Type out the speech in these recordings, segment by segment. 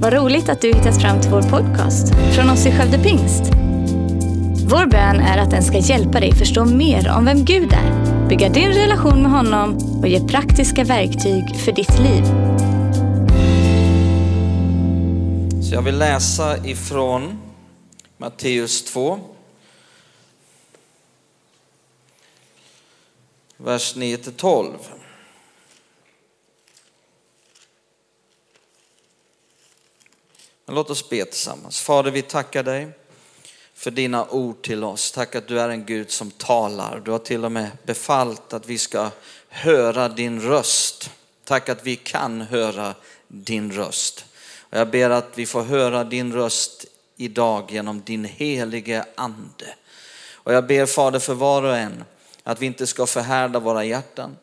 Vad roligt att du hittat fram till vår podcast från oss i Skövde Pingst. Vår bön är att den ska hjälpa dig förstå mer om vem Gud är, bygga din relation med honom och ge praktiska verktyg för ditt liv. Så jag vill läsa ifrån Matteus 2. Vers 9 till 12. Men låt oss be tillsammans. Fader, vi tackar dig för dina ord till oss. Tack att du är en Gud som talar. Du har till och med befallt att vi ska höra din röst. Tack att vi kan höra din röst. Och jag ber att vi får höra din röst idag genom din helige ande. Och jag ber Fader för var och en att vi inte ska förhärda våra hjärtan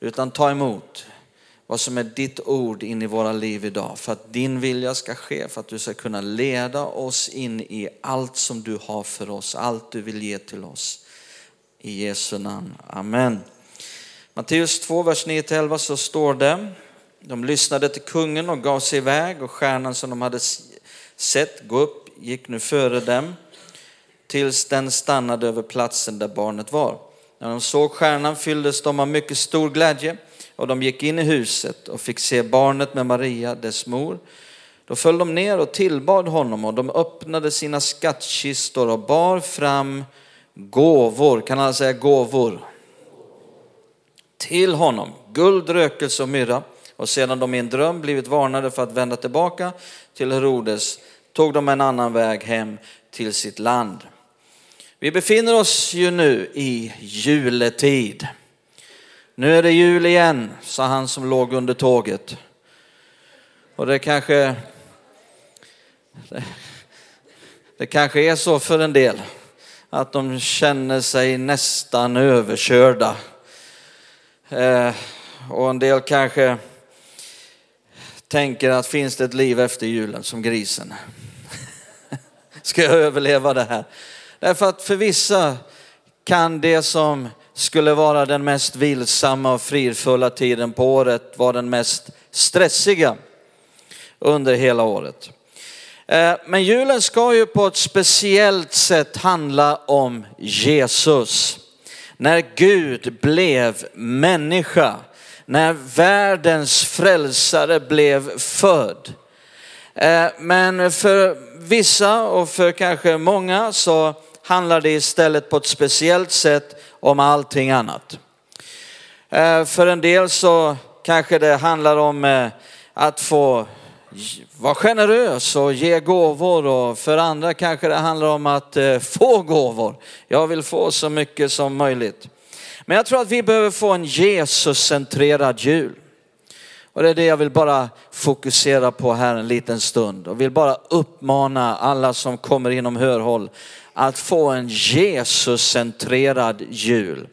utan ta emot vad som är ditt ord in i våra liv idag. För att din vilja ska ske, för att du ska kunna leda oss in i allt som du har för oss, allt du vill ge till oss. I Jesu namn. Amen. Matteus 2, vers 9-11 så står det, de lyssnade till kungen och gav sig iväg och stjärnan som de hade sett gå upp gick nu före dem tills den stannade över platsen där barnet var. När de såg stjärnan fylldes de av mycket stor glädje och de gick in i huset och fick se barnet med Maria, dess mor. Då föll de ner och tillbad honom och de öppnade sina skattkistor och bar fram gåvor, kan alla säga gåvor? Till honom, guld, rökelse och myrra. Och sedan de i en dröm blivit varnade för att vända tillbaka till Herodes tog de en annan väg hem till sitt land. Vi befinner oss ju nu i juletid. Nu är det jul igen, sa han som låg under tåget. Och det kanske, det, det kanske är så för en del att de känner sig nästan överkörda. Eh, och en del kanske tänker att finns det ett liv efter julen som grisen? Ska jag överleva det här? Därför att för vissa kan det som skulle vara den mest vilsamma och fridfulla tiden på året var den mest stressiga under hela året. Eh, men julen ska ju på ett speciellt sätt handla om Jesus. När Gud blev människa, när världens frälsare blev född. Eh, men för vissa och för kanske många så handlar det istället på ett speciellt sätt om allting annat. Eh, för en del så kanske det handlar om eh, att få vara generös och ge gåvor och för andra kanske det handlar om att eh, få gåvor. Jag vill få så mycket som möjligt. Men jag tror att vi behöver få en Jesus-centrerad jul. Och det är det jag vill bara fokusera på här en liten stund och vill bara uppmana alla som kommer inom hörhåll att få en Jesus-centrerad jul.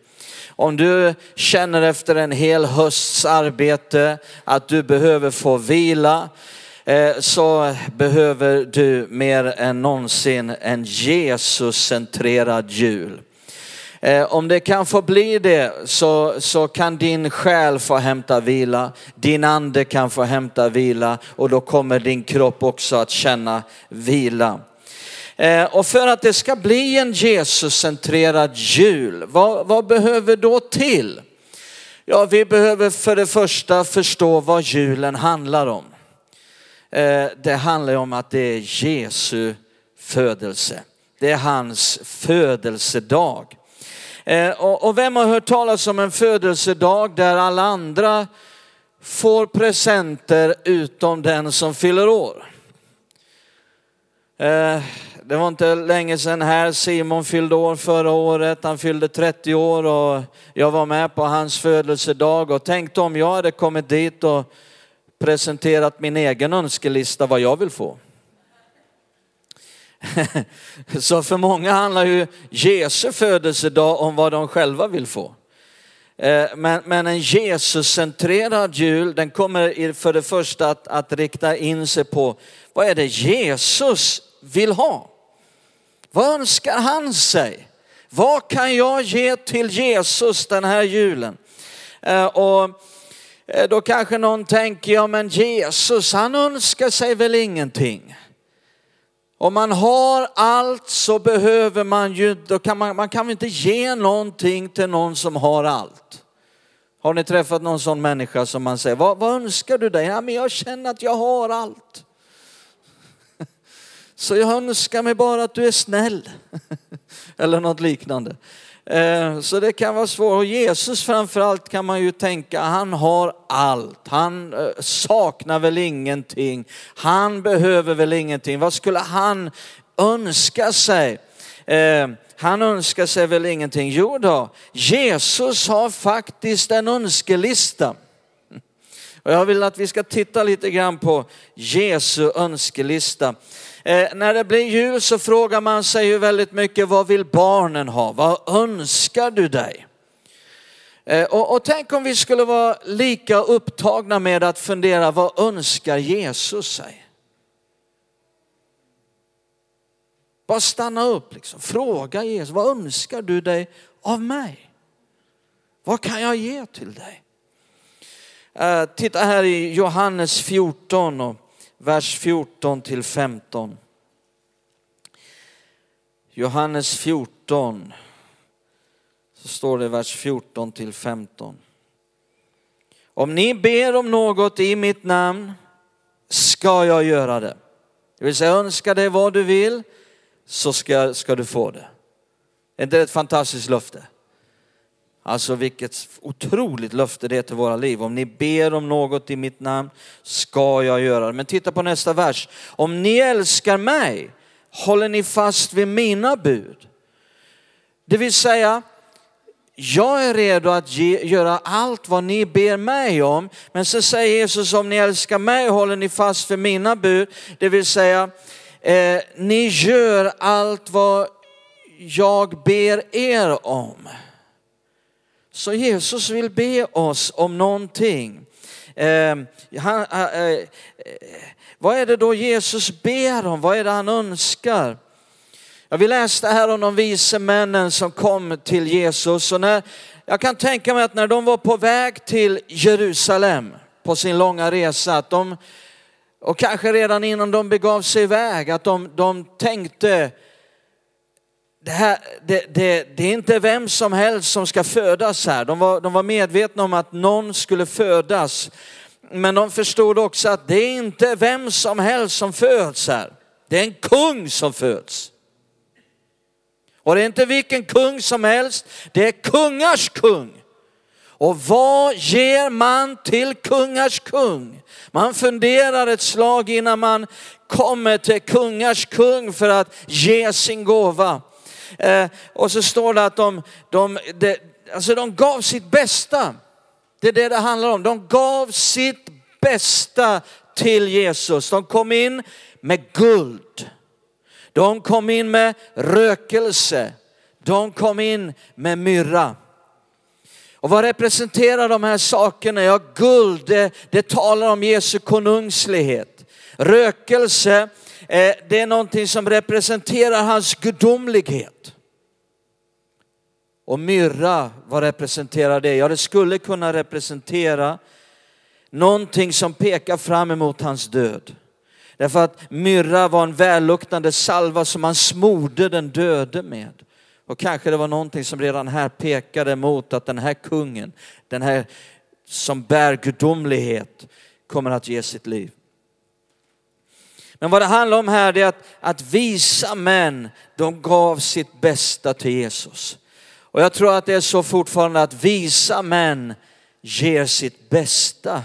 Om du känner efter en hel hösts arbete att du behöver få vila, eh, så behöver du mer än någonsin en Jesus-centrerad jul. Eh, om det kan få bli det så, så kan din själ få hämta vila, din ande kan få hämta vila och då kommer din kropp också att känna vila. Eh, och för att det ska bli en Jesuscentrerad jul, vad, vad behöver då till? Ja, vi behöver för det första förstå vad julen handlar om. Eh, det handlar om att det är Jesu födelse. Det är hans födelsedag. Eh, och vem har hört talas om en födelsedag där alla andra får presenter utom den som fyller år? Eh, det var inte länge sedan här, Simon fyllde år förra året, han fyllde 30 år och jag var med på hans födelsedag och tänkte om jag hade kommit dit och presenterat min egen önskelista vad jag vill få. Så för många handlar ju Jesu födelsedag om vad de själva vill få. Eh, men, men en Jesuscentrerad jul, den kommer för det första att, att rikta in sig på vad är det Jesus vill ha? Vad önskar han sig? Vad kan jag ge till Jesus den här julen? Eh, och eh, då kanske någon tänker, ja men Jesus han önskar sig väl ingenting. Om man har allt så behöver man ju, då kan man, man kan inte ge någonting till någon som har allt. Har ni träffat någon sån människa som man säger, vad, vad önskar du dig? Ja men jag känner att jag har allt. Så jag önskar mig bara att du är snäll. Eller något liknande. Eh, så det kan vara svårt. Och Jesus framförallt kan man ju tänka, han har allt. Han eh, saknar väl ingenting. Han behöver väl ingenting. Vad skulle han önska sig? Eh, han önskar sig väl ingenting. Jo då, Jesus har faktiskt en önskelista. Och jag vill att vi ska titta lite grann på Jesu önskelista. Eh, när det blir jul så frågar man sig ju väldigt mycket, vad vill barnen ha? Vad önskar du dig? Eh, och, och, tänk om vi skulle vara lika upptagna med att fundera, vad önskar Jesus sig? Bara stanna upp, liksom. fråga Jesus, vad önskar du dig av mig? Vad kan jag ge till dig? Eh, titta här i Johannes 14 och vers 14 till 15. Johannes 14, så står det vers 14 till 15. Om ni ber om något i mitt namn ska jag göra det. Det vill säga önska dig vad du vill så ska, ska du få det. Är inte det ett fantastiskt löfte? Alltså vilket otroligt löfte det är till våra liv. Om ni ber om något i mitt namn ska jag göra det. Men titta på nästa vers. Om ni älskar mig håller ni fast vid mina bud. Det vill säga, jag är redo att ge, göra allt vad ni ber mig om. Men så säger Jesus, om ni älskar mig håller ni fast vid mina bud. Det vill säga, eh, ni gör allt vad jag ber er om. Så Jesus vill be oss om någonting. Eh, han, eh, eh, vad är det då Jesus ber om? Vad är det han önskar? Ja, vi läste här om de vise männen som kom till Jesus. Och när, jag kan tänka mig att när de var på väg till Jerusalem på sin långa resa, att de, och kanske redan innan de begav sig iväg, att de, de tänkte det, här, det, det, det, är inte vem som helst som ska födas här. De var, de var medvetna om att någon skulle födas. Men de förstod också att det är inte vem som helst som föds här. Det är en kung som föds. Och det är inte vilken kung som helst, det är kungars kung. Och vad ger man till kungars kung? Man funderar ett slag innan man kommer till kungars kung för att ge sin gåva. Eh, och så står det att de, de, de, alltså de gav sitt bästa. Det är det det handlar om. De gav sitt bästa till Jesus. De kom in med guld. De kom in med rökelse. De kom in med myrra. Och vad representerar de här sakerna? Ja, guld, det, det talar om Jesu konungslighet. Rökelse, eh, det är någonting som representerar hans gudomlighet. Och myrra, vad representerar det? Ja, det skulle kunna representera någonting som pekar fram emot hans död. Därför att myrra var en välluktande salva som man smorde den döde med. Och kanske det var någonting som redan här pekade mot att den här kungen, den här som bär gudomlighet, kommer att ge sitt liv. Men vad det handlar om här är att, att visa män, de gav sitt bästa till Jesus. Och jag tror att det är så fortfarande att visa män ger sitt bästa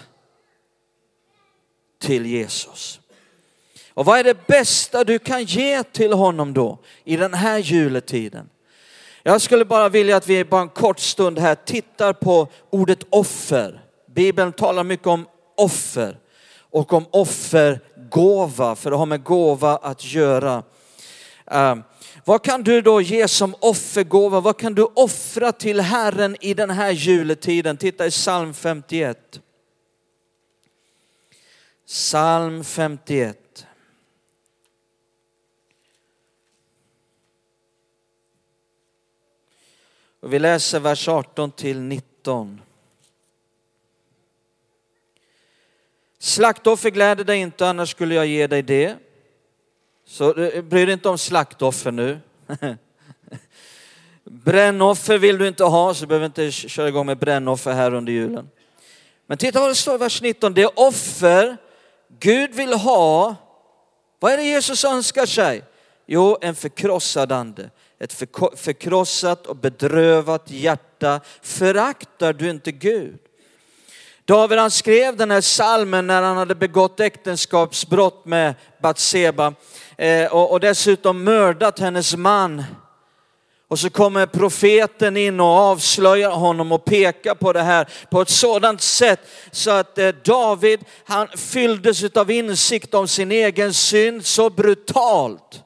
till Jesus. Och vad är det bästa du kan ge till honom då i den här juletiden? Jag skulle bara vilja att vi bara en kort stund här tittar på ordet offer. Bibeln talar mycket om offer och om offergåva, för det har med gåva att göra. Uh, vad kan du då ge som offergåva? Vad kan du offra till Herren i den här juletiden? Titta i psalm 51. Psalm 51. Och vi läser vers 18 till 19. Slaktoffer gläder dig inte, annars skulle jag ge dig det. Så eh, bry dig inte om slaktoffer nu. Brännoffer vill du inte ha, så du behöver inte köra igång med brännoffer här under julen. Men titta vad det står i vers 19. Det offer Gud vill ha, vad är det Jesus önskar sig? Jo, en förkrossad ande. Ett förkrossat och bedrövat hjärta föraktar du inte Gud. David han skrev den här salmen när han hade begått äktenskapsbrott med Batseba eh, och dessutom mördat hennes man och så kommer profeten in och avslöjar honom och pekar på det här på ett sådant sätt så att eh, David, han fylldes av insikt om sin egen synd så brutalt.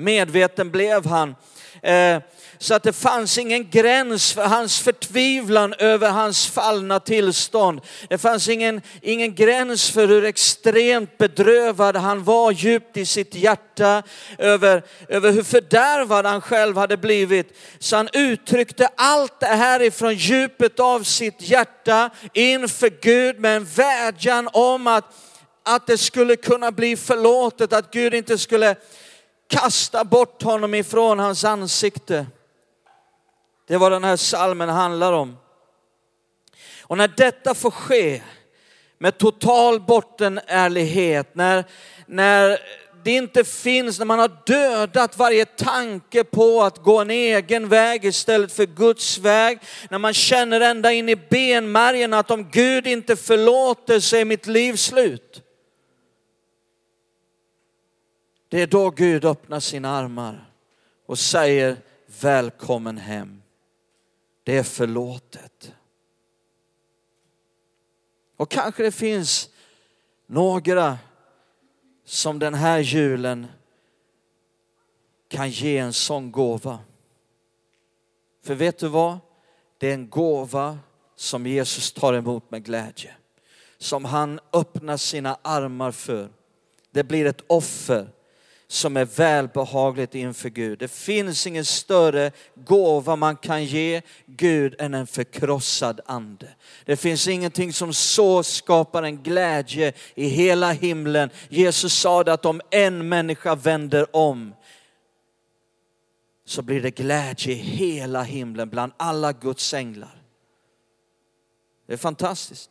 Medveten blev han. Eh, så att det fanns ingen gräns för hans förtvivlan över hans fallna tillstånd. Det fanns ingen, ingen gräns för hur extremt bedrövad han var djupt i sitt hjärta över, över hur fördärvad han själv hade blivit. Så han uttryckte allt det här ifrån djupet av sitt hjärta inför Gud med en vädjan om att, att det skulle kunna bli förlåtet, att Gud inte skulle kasta bort honom ifrån hans ansikte. Det är vad den här salmen handlar om. Och när detta får ske med total bortenärlighet, när, när det inte finns, när man har dödat varje tanke på att gå en egen väg istället för Guds väg, när man känner ända in i benmärgen att om Gud inte förlåter så är mitt liv slut. Det är då Gud öppnar sina armar och säger välkommen hem. Det är förlåtet. Och kanske det finns några som den här julen kan ge en sån gåva. För vet du vad? Det är en gåva som Jesus tar emot med glädje. Som han öppnar sina armar för. Det blir ett offer som är välbehagligt inför Gud. Det finns ingen större gåva man kan ge Gud än en förkrossad ande. Det finns ingenting som så skapar en glädje i hela himlen. Jesus sa det att om en människa vänder om så blir det glädje i hela himlen bland alla Guds änglar. Det är fantastiskt.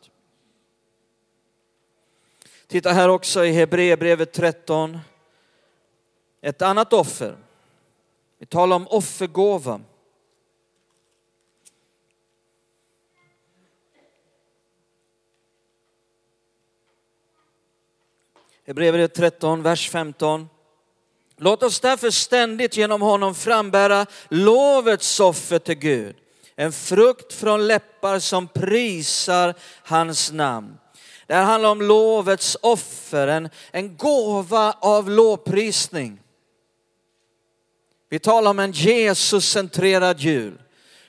Titta här också i Hebreerbrevet 13 ett annat offer. Vi talar om offergåva. Hebreerbrevet 13, vers 15. Låt oss därför ständigt genom honom frambära lovets offer till Gud. En frukt från läppar som prisar hans namn. Det här handlar om lovets offer, en, en gåva av lovprisning. Vi talar om en Jesus-centrerad jul.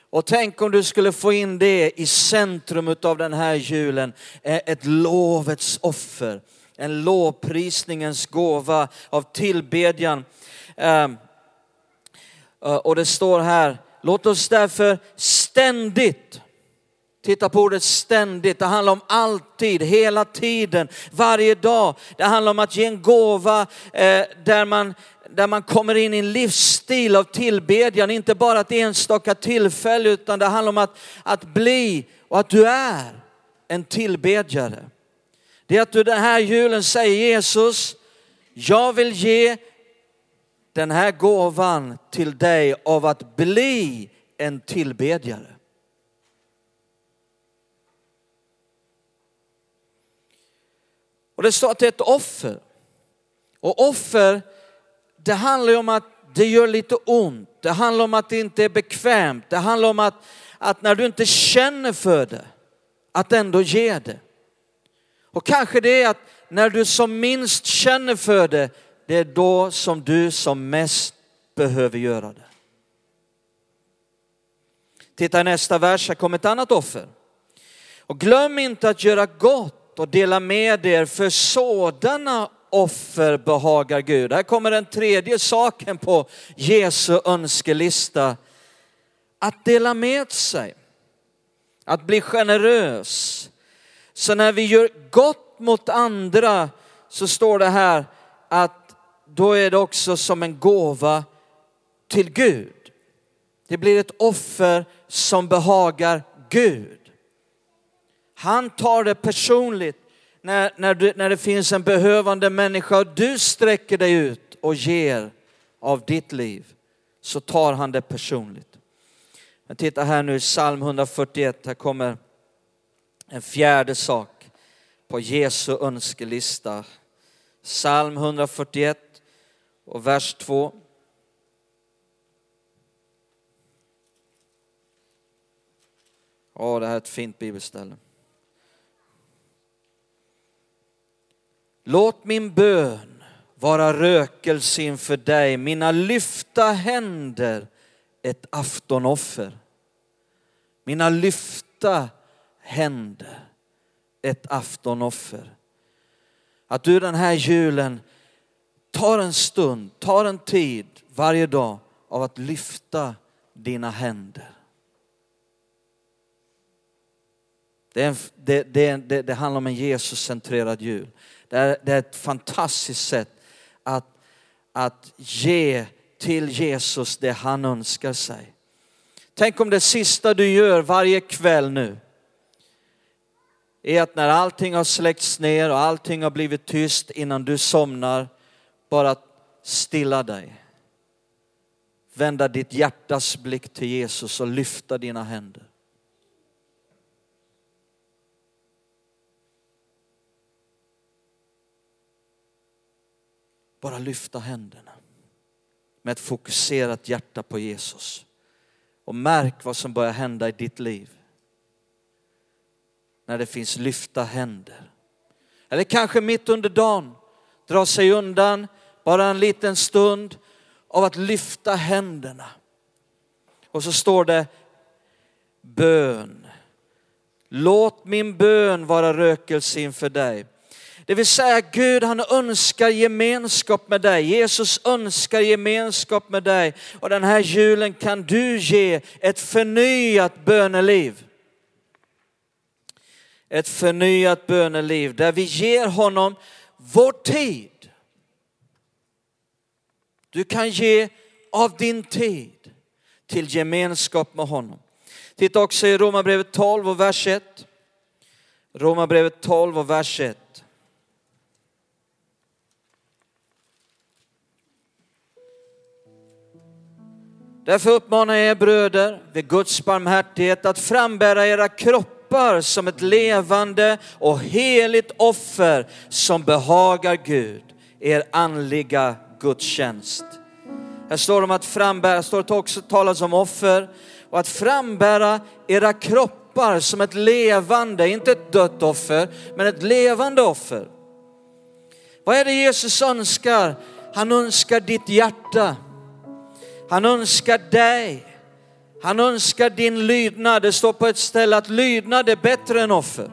Och tänk om du skulle få in det i centrum av den här julen, eh, ett lovets offer, en lovprisningens gåva av tillbedjan. Ehm, eh, och det står här, låt oss därför ständigt Titta på ordet ständigt. Det handlar om alltid, hela tiden, varje dag. Det handlar om att ge en gåva eh, där man där man kommer in i en livsstil av tillbedjan, inte bara ett enstaka tillfälle utan det handlar om att, att bli och att du är en tillbedjare. Det är att du den här julen säger Jesus, jag vill ge den här gåvan till dig av att bli en tillbedjare. Och det står att det är ett offer. Och offer det handlar ju om att det gör lite ont. Det handlar om att det inte är bekvämt. Det handlar om att, att när du inte känner för det, att ändå ge det. Och kanske det är att när du som minst känner för det, det är då som du som mest behöver göra det. Titta i nästa vers, här kommer ett annat offer. Och glöm inte att göra gott och dela med er för sådana offer behagar Gud. Här kommer den tredje saken på Jesu önskelista. Att dela med sig, att bli generös. Så när vi gör gott mot andra så står det här att då är det också som en gåva till Gud. Det blir ett offer som behagar Gud. Han tar det personligt när, när, du, när det finns en behövande människa och du sträcker dig ut och ger av ditt liv så tar han det personligt. Men titta här nu i psalm 141, här kommer en fjärde sak på Jesu önskelista. Psalm 141 och vers 2. Ja, det här är ett fint bibelställe. Låt min bön vara rökelse inför dig, mina lyfta händer ett aftonoffer. Mina lyfta händer ett aftonoffer. Att du den här julen tar en stund, tar en tid varje dag av att lyfta dina händer. Det, en, det, det, det, det handlar om en Jesuscentrerad jul. Det är, det är ett fantastiskt sätt att, att ge till Jesus det han önskar sig. Tänk om det sista du gör varje kväll nu är att när allting har släckts ner och allting har blivit tyst innan du somnar, bara stilla dig. Vända ditt hjärtas blick till Jesus och lyfta dina händer. Bara lyfta händerna med ett fokuserat hjärta på Jesus. Och märk vad som börjar hända i ditt liv. När det finns lyfta händer. Eller kanske mitt under dagen, dra sig undan bara en liten stund av att lyfta händerna. Och så står det bön. Låt min bön vara rökelse inför dig. Det vill säga Gud han önskar gemenskap med dig. Jesus önskar gemenskap med dig. Och den här julen kan du ge ett förnyat böneliv. Ett förnyat böneliv där vi ger honom vår tid. Du kan ge av din tid till gemenskap med honom. Titta också i Romarbrevet 12 och vers 1. Romarbrevet 12 och vers 1. Därför uppmanar jag er bröder vid Guds barmhärtighet att frambära era kroppar som ett levande och heligt offer som behagar Gud, er andliga gudstjänst. Här står det om att frambära, står det också talas om offer och att frambära era kroppar som ett levande, inte ett dött offer, men ett levande offer. Vad är det Jesus önskar? Han önskar ditt hjärta. Han önskar dig. Han önskar din lydnad. Det står på ett ställe att lydnad är bättre än offer.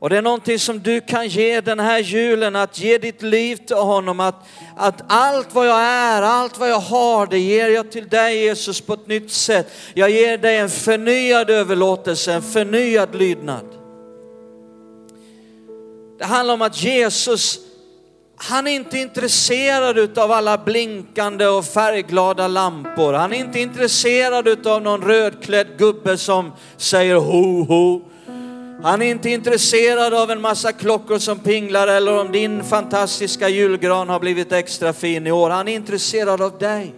Och det är någonting som du kan ge den här julen, att ge ditt liv till honom. Att, att allt vad jag är, allt vad jag har, det ger jag till dig Jesus på ett nytt sätt. Jag ger dig en förnyad överlåtelse, en förnyad lydnad. Det handlar om att Jesus han är inte intresserad av alla blinkande och färgglada lampor. Han är inte intresserad av någon rödklädd gubbe som säger ho ho. Han är inte intresserad av en massa klockor som pinglar eller om din fantastiska julgran har blivit extra fin i år. Han är intresserad av dig.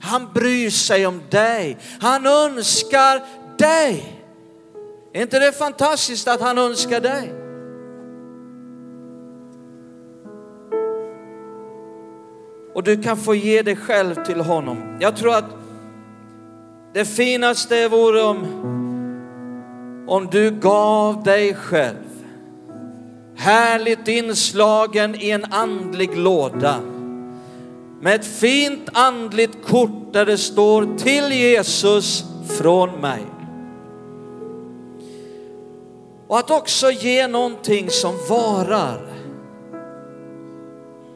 Han bryr sig om dig. Han önskar dig. Är inte det fantastiskt att han önskar dig? Och du kan få ge dig själv till honom. Jag tror att det finaste vore om, om du gav dig själv härligt inslagen i en andlig låda med ett fint andligt kort där det står till Jesus från mig. Och att också ge någonting som varar.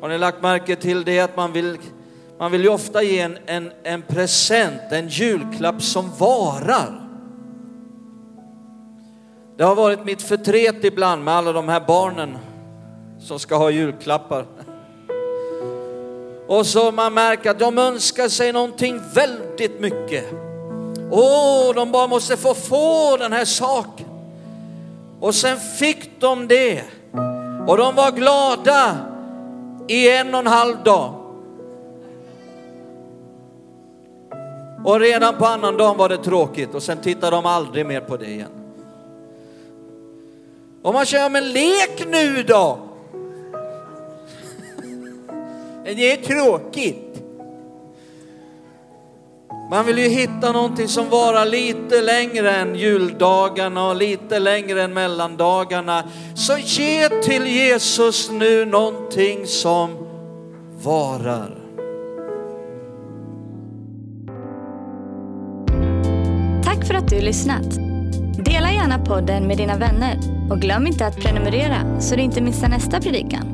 Har ni lagt märke till det att man vill, man vill ju ofta ge en, en, en present, en julklapp som varar. Det har varit mitt förtret ibland med alla de här barnen som ska ha julklappar. Och så man märker att de önskar sig någonting väldigt mycket. Åh, de bara måste få få den här saken. Och sen fick de det. Och de var glada i en och en halv dag. Och redan på annan dag var det tråkigt och sen tittade de aldrig mer på det igen. Och man säger, men lek nu då! Det är tråkigt. Man vill ju hitta någonting som varar lite längre än juldagarna och lite längre än mellandagarna. Så ge till Jesus nu någonting som varar. Tack för att du lyssnat. Dela gärna podden med dina vänner och glöm inte att prenumerera så du inte missar nästa predikan.